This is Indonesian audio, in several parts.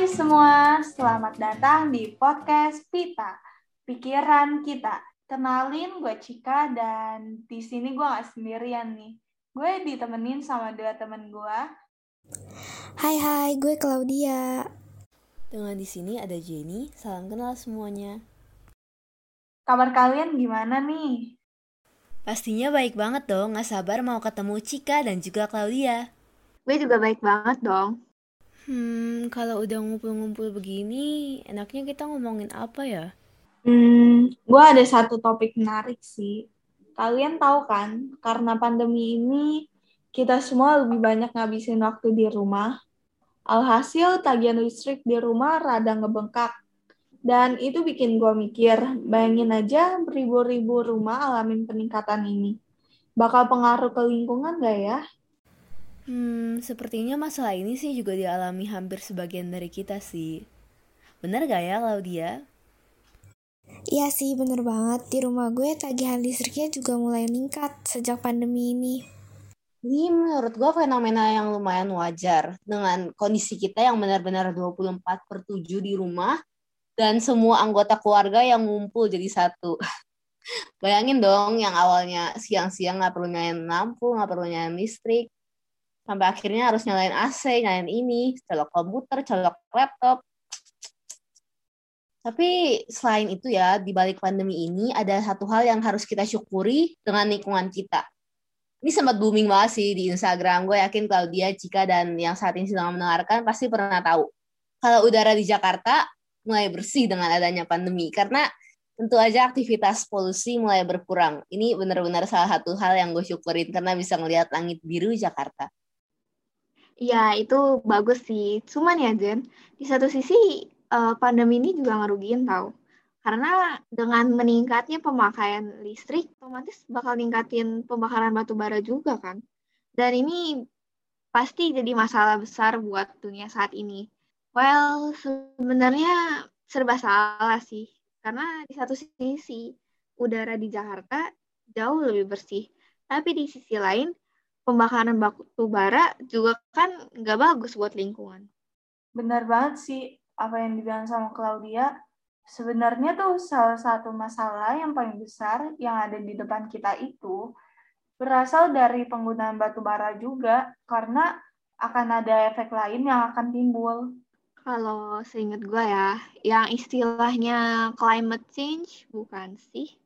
Hai semua, selamat datang di podcast Pita, Pikiran Kita. Kenalin, gue Cika dan di sini gue gak sendirian nih. Gue ditemenin sama dua temen gue. Hai hai, gue Claudia. Dengan di sini ada Jenny, salam kenal semuanya. Kabar kalian gimana nih? Pastinya baik banget dong, gak sabar mau ketemu Cika dan juga Claudia. Gue juga baik banget dong. Hmm, kalau udah ngumpul-ngumpul begini, enaknya kita ngomongin apa ya? Hmm, gue ada satu topik menarik sih. Kalian tahu kan, karena pandemi ini kita semua lebih banyak ngabisin waktu di rumah. Alhasil tagihan listrik di rumah rada ngebengkak. Dan itu bikin gue mikir, bayangin aja beribu-ribu rumah alamin peningkatan ini. Bakal pengaruh ke lingkungan gak ya? Hmm, sepertinya masalah ini sih juga dialami hampir sebagian dari kita sih. Bener gak ya, Claudia? Iya sih, bener banget. Di rumah gue tagihan listriknya juga mulai meningkat sejak pandemi ini. Ini menurut gue fenomena yang lumayan wajar dengan kondisi kita yang benar-benar 24 per 7 di rumah dan semua anggota keluarga yang ngumpul jadi satu. Bayangin dong yang awalnya siang-siang nggak perlu nyalain lampu, nggak perlu nyalain listrik, sampai akhirnya harus nyalain AC, nyalain ini, colok komputer, colok laptop. Tapi selain itu ya, di balik pandemi ini ada satu hal yang harus kita syukuri dengan lingkungan kita. Ini sempat booming banget sih di Instagram. Gue yakin Claudia, Cika, dan yang saat ini sedang mendengarkan pasti pernah tahu. Kalau udara di Jakarta mulai bersih dengan adanya pandemi. Karena tentu aja aktivitas polusi mulai berkurang. Ini benar-benar salah satu hal yang gue syukurin karena bisa ngelihat langit biru Jakarta. Ya, itu bagus sih. Cuman ya, Jen, di satu sisi uh, pandemi ini juga ngerugiin tau. Karena dengan meningkatnya pemakaian listrik, otomatis bakal ningkatin pembakaran batu bara juga kan. Dan ini pasti jadi masalah besar buat dunia saat ini. Well, sebenarnya serba salah sih. Karena di satu sisi, udara di Jakarta jauh lebih bersih. Tapi di sisi lain, pembakaran batu bara juga kan nggak bagus buat lingkungan. Benar banget sih apa yang dibilang sama Claudia. Sebenarnya tuh salah satu masalah yang paling besar yang ada di depan kita itu berasal dari penggunaan batu bara juga karena akan ada efek lain yang akan timbul. Kalau seingat gue ya, yang istilahnya climate change bukan sih?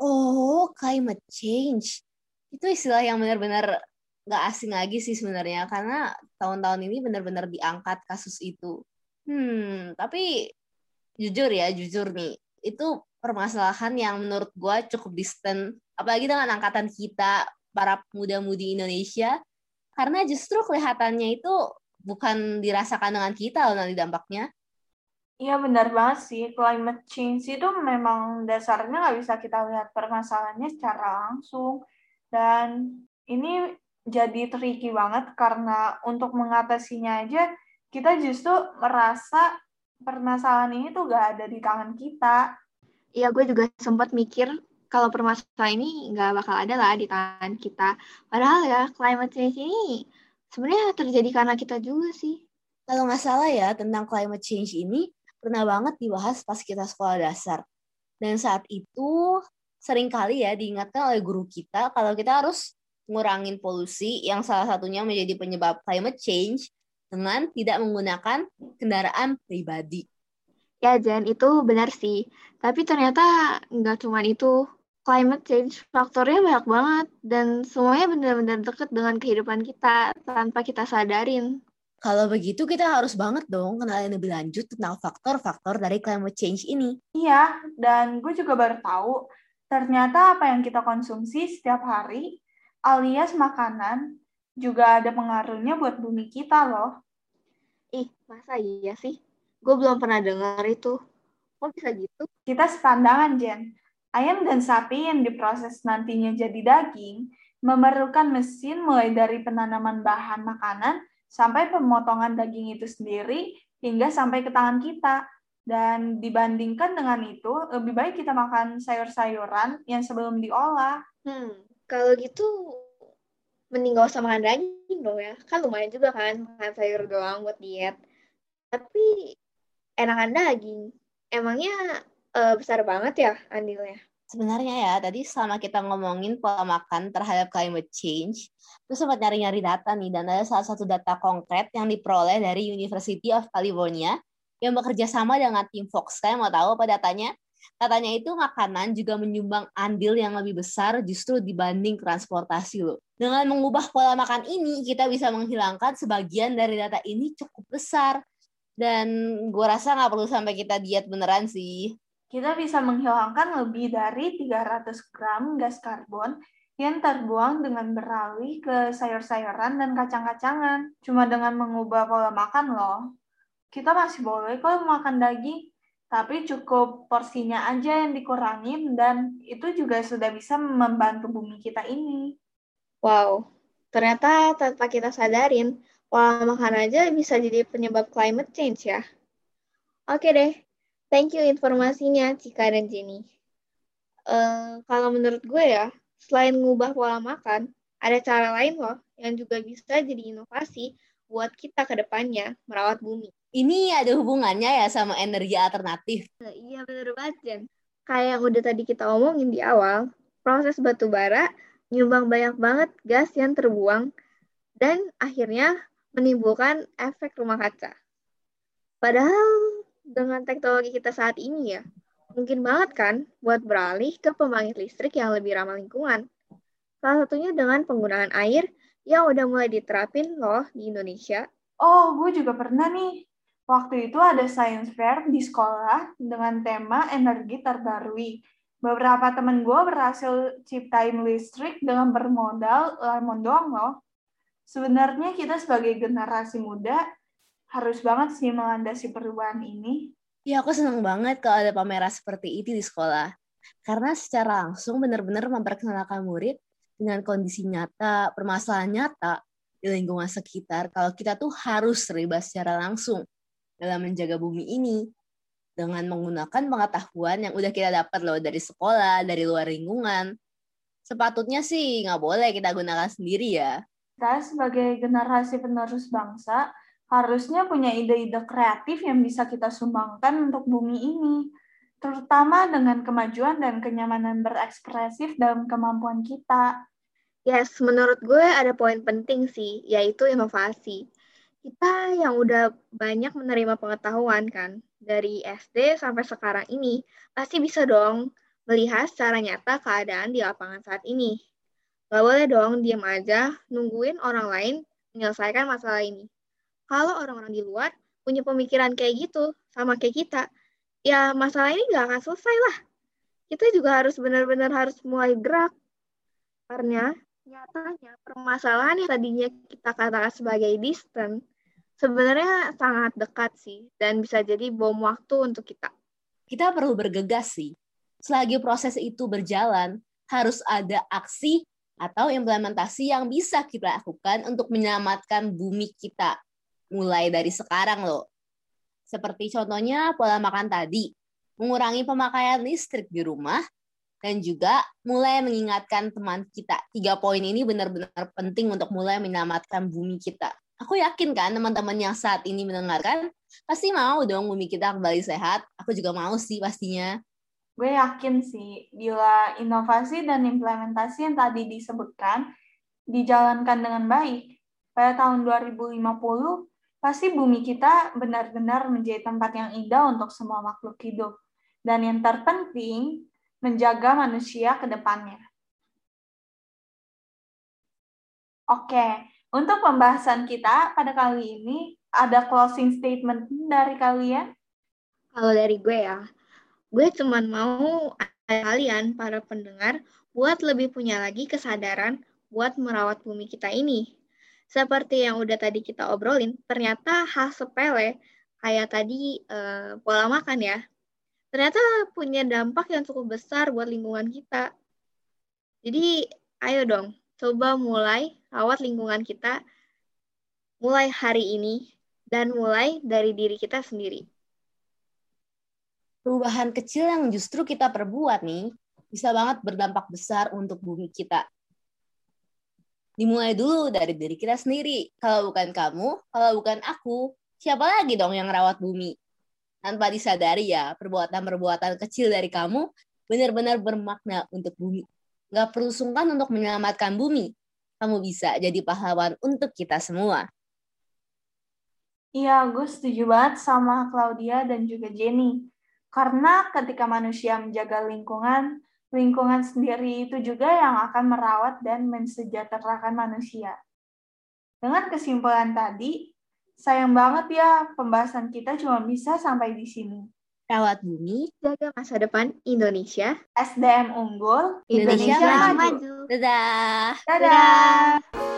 Oh, climate change. Itu istilah yang benar-benar nggak asing lagi sih sebenarnya karena tahun-tahun ini benar-benar diangkat kasus itu. Hmm, tapi jujur ya, jujur nih, itu permasalahan yang menurut gue cukup distant, apalagi dengan angkatan kita, para muda-mudi Indonesia, karena justru kelihatannya itu bukan dirasakan dengan kita loh nanti dampaknya. Iya benar banget sih, climate change itu memang dasarnya nggak bisa kita lihat permasalahannya secara langsung. Dan ini jadi tricky banget karena untuk mengatasinya aja kita justru merasa permasalahan ini tuh gak ada di tangan kita. Iya, gue juga sempat mikir kalau permasalahan ini nggak bakal ada lah di tangan kita. Padahal ya, climate change ini sebenarnya terjadi karena kita juga sih. Kalau nggak salah ya, tentang climate change ini pernah banget dibahas pas kita sekolah dasar. Dan saat itu sering kali ya diingatkan oleh guru kita kalau kita harus ngurangin polusi yang salah satunya menjadi penyebab climate change dengan tidak menggunakan kendaraan pribadi. Ya, Jen, itu benar sih. Tapi ternyata nggak cuma itu. Climate change faktornya banyak banget. Dan semuanya benar-benar dekat dengan kehidupan kita tanpa kita sadarin. Kalau begitu kita harus banget dong kenalin lebih lanjut tentang faktor-faktor dari climate change ini. Iya, dan gue juga baru tahu ternyata apa yang kita konsumsi setiap hari alias makanan juga ada pengaruhnya buat bumi kita loh. Ih, masa iya sih? Gue belum pernah dengar itu. Kok bisa gitu? Kita sepandangan, Jen. Ayam dan sapi yang diproses nantinya jadi daging memerlukan mesin mulai dari penanaman bahan makanan sampai pemotongan daging itu sendiri hingga sampai ke tangan kita. Dan dibandingkan dengan itu, lebih baik kita makan sayur-sayuran yang sebelum diolah. Hmm, kalau gitu mending gak usah makan daging dong ya. Kan lumayan juga kan makan sayur doang buat diet. Tapi enakan daging. Emangnya uh, besar banget ya andilnya? Sebenarnya ya, tadi selama kita ngomongin pola makan terhadap climate change, terus sempat nyari-nyari data nih, dan ada salah satu data konkret yang diperoleh dari University of California yang bekerja sama dengan tim Fox. Kalian mau tahu apa datanya? Katanya itu makanan juga menyumbang andil yang lebih besar justru dibanding transportasi loh. Dengan mengubah pola makan ini, kita bisa menghilangkan sebagian dari data ini cukup besar. Dan gue rasa nggak perlu sampai kita diet beneran sih kita bisa menghilangkan lebih dari 300 gram gas karbon yang terbuang dengan beralih ke sayur-sayuran dan kacang-kacangan. Cuma dengan mengubah pola makan loh. Kita masih boleh kok makan daging, tapi cukup porsinya aja yang dikurangin dan itu juga sudah bisa membantu bumi kita ini. Wow, ternyata tanpa kita sadarin, pola makan aja bisa jadi penyebab climate change ya. Oke deh, Thank you informasinya, Cika dan Jenny. Uh, kalau menurut gue ya, selain ngubah pola makan, ada cara lain loh yang juga bisa jadi inovasi buat kita ke depannya merawat bumi. Ini ada hubungannya ya sama energi alternatif? Uh, iya bener banget, Jen. Kayak yang udah tadi kita omongin di awal, proses batu bara nyumbang banyak banget gas yang terbuang dan akhirnya menimbulkan efek rumah kaca. Padahal dengan teknologi kita saat ini ya, mungkin banget kan buat beralih ke pembangkit listrik yang lebih ramah lingkungan. Salah satunya dengan penggunaan air yang udah mulai diterapin loh di Indonesia. Oh, gue juga pernah nih. Waktu itu ada science fair di sekolah dengan tema energi terbarui. Beberapa temen gue berhasil ciptain listrik dengan bermodal lemon doang loh. Sebenarnya kita sebagai generasi muda harus banget sih melandasi perubahan ini. Ya, aku senang banget kalau ada pameran seperti itu di sekolah. Karena secara langsung benar-benar memperkenalkan murid dengan kondisi nyata, permasalahan nyata di lingkungan sekitar kalau kita tuh harus terlibat secara langsung dalam menjaga bumi ini dengan menggunakan pengetahuan yang udah kita dapat loh dari sekolah, dari luar lingkungan. Sepatutnya sih nggak boleh kita gunakan sendiri ya. Kita sebagai generasi penerus bangsa harusnya punya ide-ide kreatif yang bisa kita sumbangkan untuk bumi ini, terutama dengan kemajuan dan kenyamanan berekspresif dalam kemampuan kita. Yes, menurut gue ada poin penting sih, yaitu inovasi. Kita yang udah banyak menerima pengetahuan kan, dari SD sampai sekarang ini, pasti bisa dong melihat secara nyata keadaan di lapangan saat ini. Gak boleh dong diam aja nungguin orang lain menyelesaikan masalah ini kalau orang-orang di luar punya pemikiran kayak gitu sama kayak kita, ya masalah ini nggak akan selesai lah. Kita juga harus benar-benar harus mulai gerak. Karena nyatanya permasalahan yang tadinya kita katakan sebagai distant, sebenarnya sangat dekat sih dan bisa jadi bom waktu untuk kita. Kita perlu bergegas sih. Selagi proses itu berjalan, harus ada aksi atau implementasi yang bisa kita lakukan untuk menyelamatkan bumi kita mulai dari sekarang loh. Seperti contohnya pola makan tadi, mengurangi pemakaian listrik di rumah, dan juga mulai mengingatkan teman kita. Tiga poin ini benar-benar penting untuk mulai menyelamatkan bumi kita. Aku yakin kan teman-teman yang saat ini mendengarkan, pasti mau dong bumi kita kembali sehat. Aku juga mau sih pastinya. Gue yakin sih, bila inovasi dan implementasi yang tadi disebutkan dijalankan dengan baik, pada tahun 2050 pasti bumi kita benar-benar menjadi tempat yang indah untuk semua makhluk hidup. Dan yang terpenting, menjaga manusia ke depannya. Oke, untuk pembahasan kita pada kali ini, ada closing statement dari kalian? Kalau dari gue ya, gue cuma mau kalian, para pendengar, buat lebih punya lagi kesadaran buat merawat bumi kita ini seperti yang udah tadi kita obrolin, ternyata hal sepele kayak tadi uh, pola makan ya, ternyata punya dampak yang cukup besar buat lingkungan kita. Jadi, ayo dong, coba mulai rawat lingkungan kita mulai hari ini dan mulai dari diri kita sendiri. Perubahan kecil yang justru kita perbuat nih, bisa banget berdampak besar untuk bumi kita dimulai dulu dari diri kita sendiri. Kalau bukan kamu, kalau bukan aku, siapa lagi dong yang rawat bumi? tanpa disadari ya perbuatan-perbuatan kecil dari kamu benar-benar bermakna untuk bumi. Gak perlu sungkan untuk menyelamatkan bumi. Kamu bisa jadi pahlawan untuk kita semua. Iya, gue setuju banget sama Claudia dan juga Jenny. Karena ketika manusia menjaga lingkungan, lingkungan sendiri itu juga yang akan merawat dan mensejahterakan manusia. Dengan kesimpulan tadi, sayang banget ya pembahasan kita cuma bisa sampai di sini. Rawat bumi, Jaga masa depan Indonesia. SDM unggul, Indonesia Indonesia maju. maju. dadah! Dadah! Dadah.